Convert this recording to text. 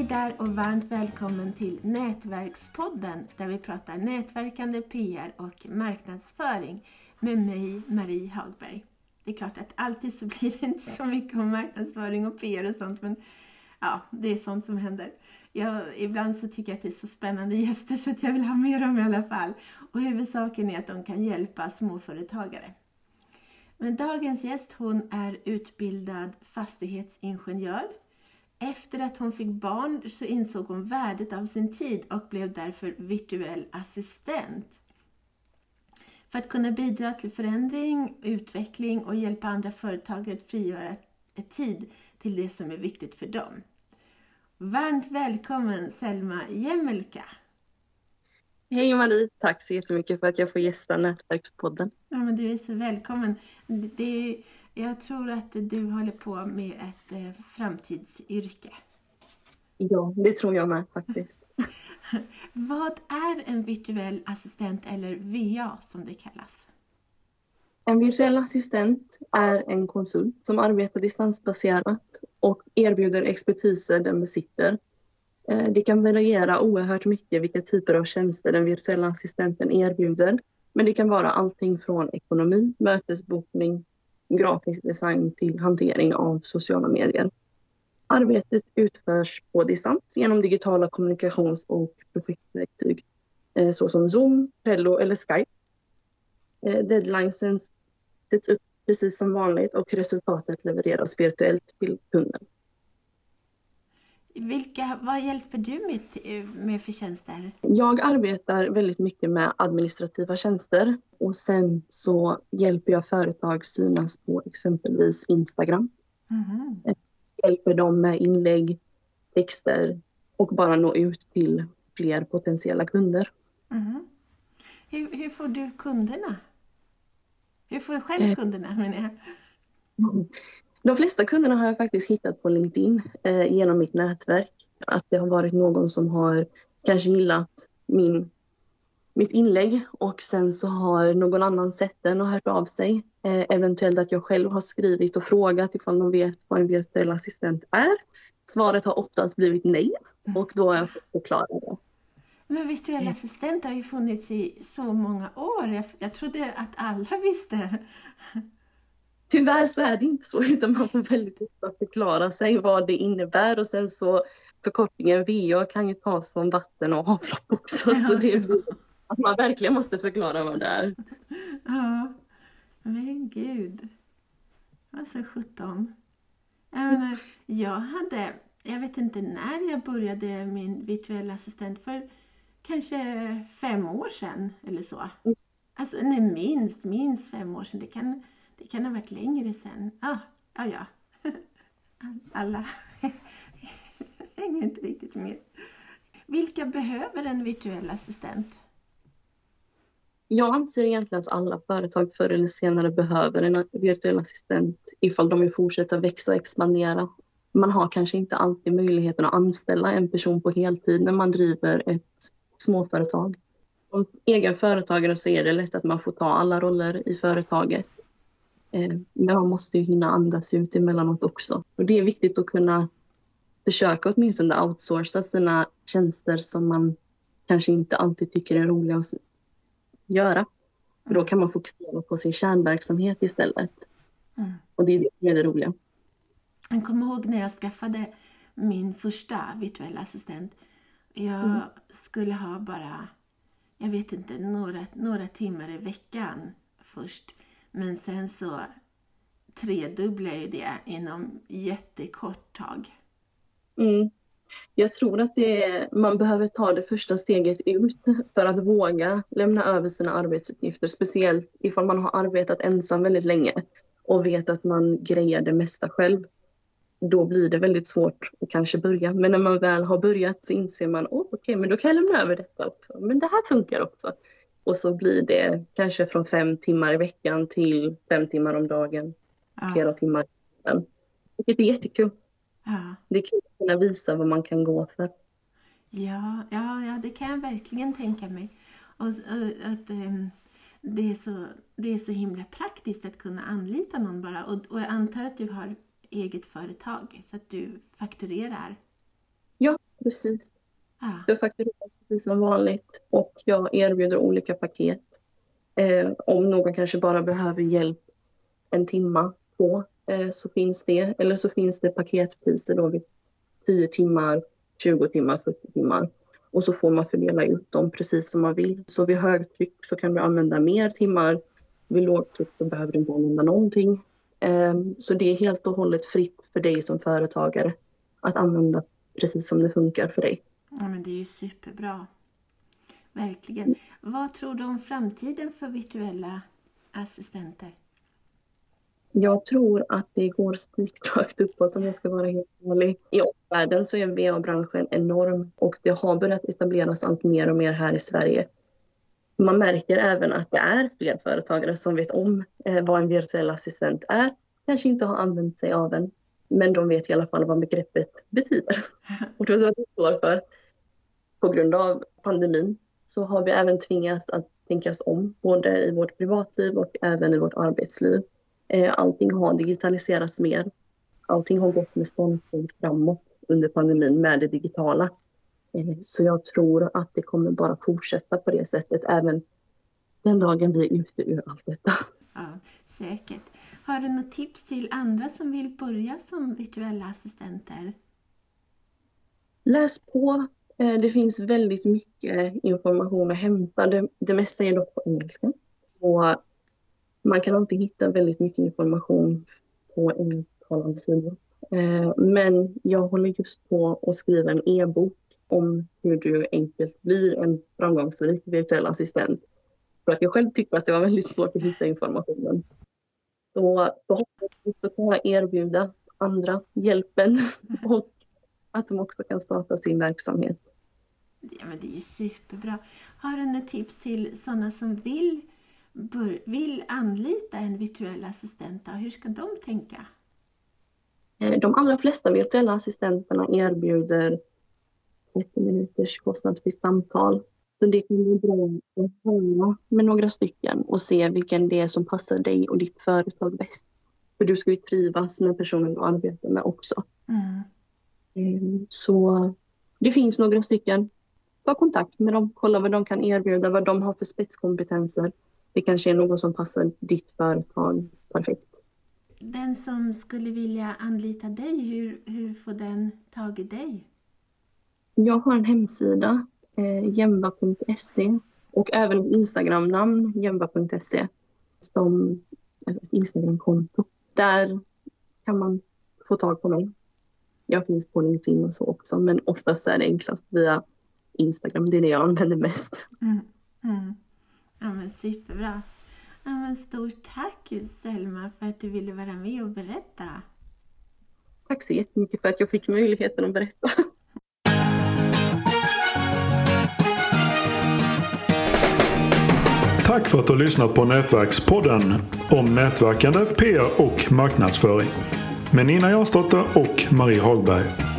Hej där och varmt välkommen till Nätverkspodden där vi pratar nätverkande PR och marknadsföring med mig Marie Hagberg. Det är klart att alltid så blir det inte så mycket om marknadsföring och PR och sånt men ja, det är sånt som händer. Jag, ibland så tycker jag att det är så spännande gäster så att jag vill ha mer om i alla fall. Och huvudsaken är att de kan hjälpa småföretagare. Men dagens gäst hon är utbildad fastighetsingenjör. Efter att hon fick barn så insåg hon värdet av sin tid och blev därför virtuell assistent. För att kunna bidra till förändring, utveckling och hjälpa andra företagare att frigöra tid till det som är viktigt för dem. Varmt välkommen Selma Jemelka! Hej Marie, tack så jättemycket för att jag får gästa Nätverkspodden. Ja, men du är så välkommen. Det, jag tror att du håller på med ett eh, framtidsyrke. Ja, det tror jag med faktiskt. Vad är en virtuell assistent eller VA som det kallas? En virtuell assistent är en konsult som arbetar distansbaserat och erbjuder expertiser den besitter. Eh, det kan variera oerhört mycket vilka typer av tjänster den virtuella assistenten erbjuder. Men det kan vara allting från ekonomi, mötesbokning, grafisk design till hantering av sociala medier. Arbetet utförs på distans genom digitala kommunikations och projektverktyg eh, såsom Zoom, Trello eller Skype. Eh, Deadlinesen sätts upp precis som vanligt och resultatet levereras virtuellt till kunden. Vilka, vad hjälper du med, med för tjänster? Jag arbetar väldigt mycket med administrativa tjänster och sen så hjälper jag företag synas på exempelvis Instagram. Mm. Hjälper dem med inlägg, texter och bara nå ut till fler potentiella kunder. Mm. Hur, hur, får du kunderna? Hur får du själv eh. kunderna menar jag? De flesta kunderna har jag faktiskt hittat på LinkedIn eh, genom mitt nätverk. Att det har varit någon som har kanske gillat min, mitt inlägg och sen så har någon annan sett den och hört av sig. Eh, eventuellt att jag själv har skrivit och frågat ifall de vet vad en virtuell assistent är. Svaret har oftast blivit nej och då har jag fått förklara det. Men virtuell assistent har ju funnits i så många år. Jag, jag trodde att alla visste. Tyvärr så är det inte så utan man får väldigt ofta förklara sig vad det innebär och sen så förkortningen VA kan ju tas som vatten och avlopp också så det är att man verkligen måste förklara vad det är. Ja, men gud. Alltså sjutton. Jag menar, jag hade, jag vet inte när jag började min virtuella assistent för kanske fem år sedan eller så. Mm. Alltså nej, minst, minst fem år sedan. Det kan det kan ha varit längre sen. Ah, ah ja, Alla hänger inte riktigt med. Vilka behöver en virtuell assistent? Jag anser egentligen att alla företag förr eller senare behöver en virtuell assistent ifall de vill fortsätta växa och expandera. Man har kanske inte alltid möjligheten att anställa en person på heltid när man driver ett småföretag. Som egen företagare så är det lätt att man får ta alla roller i företaget men man måste ju hinna andas ut emellanåt också. Och det är viktigt att kunna försöka åtminstone outsourca sina tjänster som man kanske inte alltid tycker är roliga att göra. För då kan man fokusera på sin kärnverksamhet istället. Mm. Och det är det som är det roliga. Jag kommer ihåg när jag skaffade min första virtuella assistent. Jag mm. skulle ha bara, jag vet inte, några, några timmar i veckan först. Men sen så tredubblar jag det inom jättekort tag. Mm. Jag tror att det man behöver ta det första steget ut för att våga lämna över sina arbetsuppgifter. Speciellt ifall man har arbetat ensam väldigt länge och vet att man grejer det mesta själv. Då blir det väldigt svårt att kanske börja. Men när man väl har börjat så inser man, oh, okej, okay, men då kan jag lämna över detta också. Men det här funkar också. Och så blir det kanske från fem timmar i veckan till fem timmar om dagen. Ja. Flera timmar. Vilket är jättekul. Ja. Det är kul att kunna visa vad man kan gå för. Ja, ja, ja det kan jag verkligen tänka mig. Och, och att um, det, är så, det är så himla praktiskt att kunna anlita någon bara. Och, och jag antar att du har eget företag så att du fakturerar. Ja, precis. Ja. Jag fakturerar precis som vanligt och jag erbjuder olika paket. Eh, om någon kanske bara behöver hjälp en timma på eh, så finns det. Eller så finns det paketpriser då vid 10 timmar, 20 timmar, 40 timmar. Och så får man fördela ut dem precis som man vill. Så vid högtryck så kan du använda mer timmar. Vid lågtryck så behöver du inte använda någonting. Eh, så det är helt och hållet fritt för dig som företagare att använda precis som det funkar för dig ja, men det är ju superbra. Verkligen. Vad tror du om framtiden för virtuella assistenter? Jag tror att det går spikrakt uppåt om jag ska vara helt ärlig. I omvärlden så är VA-branschen enorm och det har börjat etableras allt mer och mer här i Sverige. Man märker även att det är fler företagare som vet om eh, vad en virtuell assistent är. Kanske inte har använt sig av den, men de vet i alla fall vad begreppet betyder och vad det står för. På grund av pandemin så har vi även tvingats att tänka oss om, både i vårt privatliv och även i vårt arbetsliv. Eh, Allting har digitaliserats mer. Allting har gått med stormsteg framåt under pandemin med det digitala. Eh, Så jag tror att det kommer bara fortsätta på det sättet även den dagen vi är ute ur allt detta. Ja, säkert. Har du något tips till andra som vill börja som virtuella assistenter? Läs på. Eh, det finns väldigt mycket information att hämta. Det, det mesta är dock på engelska. Och man kan alltid hitta väldigt mycket information på engelsktalande sidor. Eh, men jag håller just på att skriva en e-bok om hur du enkelt blir en framgångsrik virtuell assistent. För att jag själv tycker att det var väldigt svårt att hitta informationen. Så förhoppningsvis så kan jag erbjuda andra hjälpen och att de också kan starta sin verksamhet. Ja, men det är ju superbra. Har du något tips till sådana som vill, bör, vill anlita en virtuell assistent? Då? Hur ska de tänka? Eh, De allra flesta virtuella assistenterna erbjuder 30 minuters kostnadsfritt samtal. Så det kan bli bra att höra med några stycken och se vilken det är som passar dig och ditt företag bäst. För du ska ju trivas med personen du arbetar med också. Mm. Eh, Så det finns några stycken. Ta kontakt med dem, kolla vad de kan erbjuda, vad de har för spetskompetenser. Det kanske är något som passar ditt företag perfekt. Den som skulle vilja anlita dig, hur, hur får den tag i dig? Jag har en hemsida, eh, jemba.se och även Instagramnamn, jemba.se, som ett Instagramkonto. Där kan man få tag på mig. Jag finns på LinkedIn och så också, men oftast är det enklast via Instagram. Det är det jag använder mest. Mm. Mm. Ja, men superbra. Ja, men stort tack Selma för att du ville vara med och berätta. Tack så jättemycket för att jag fick möjligheten att berätta. Tack för att du har lyssnat på Nätverkspodden om nätverkande, PR och marknadsföring med Nina Jansdotter och Marie Hagberg.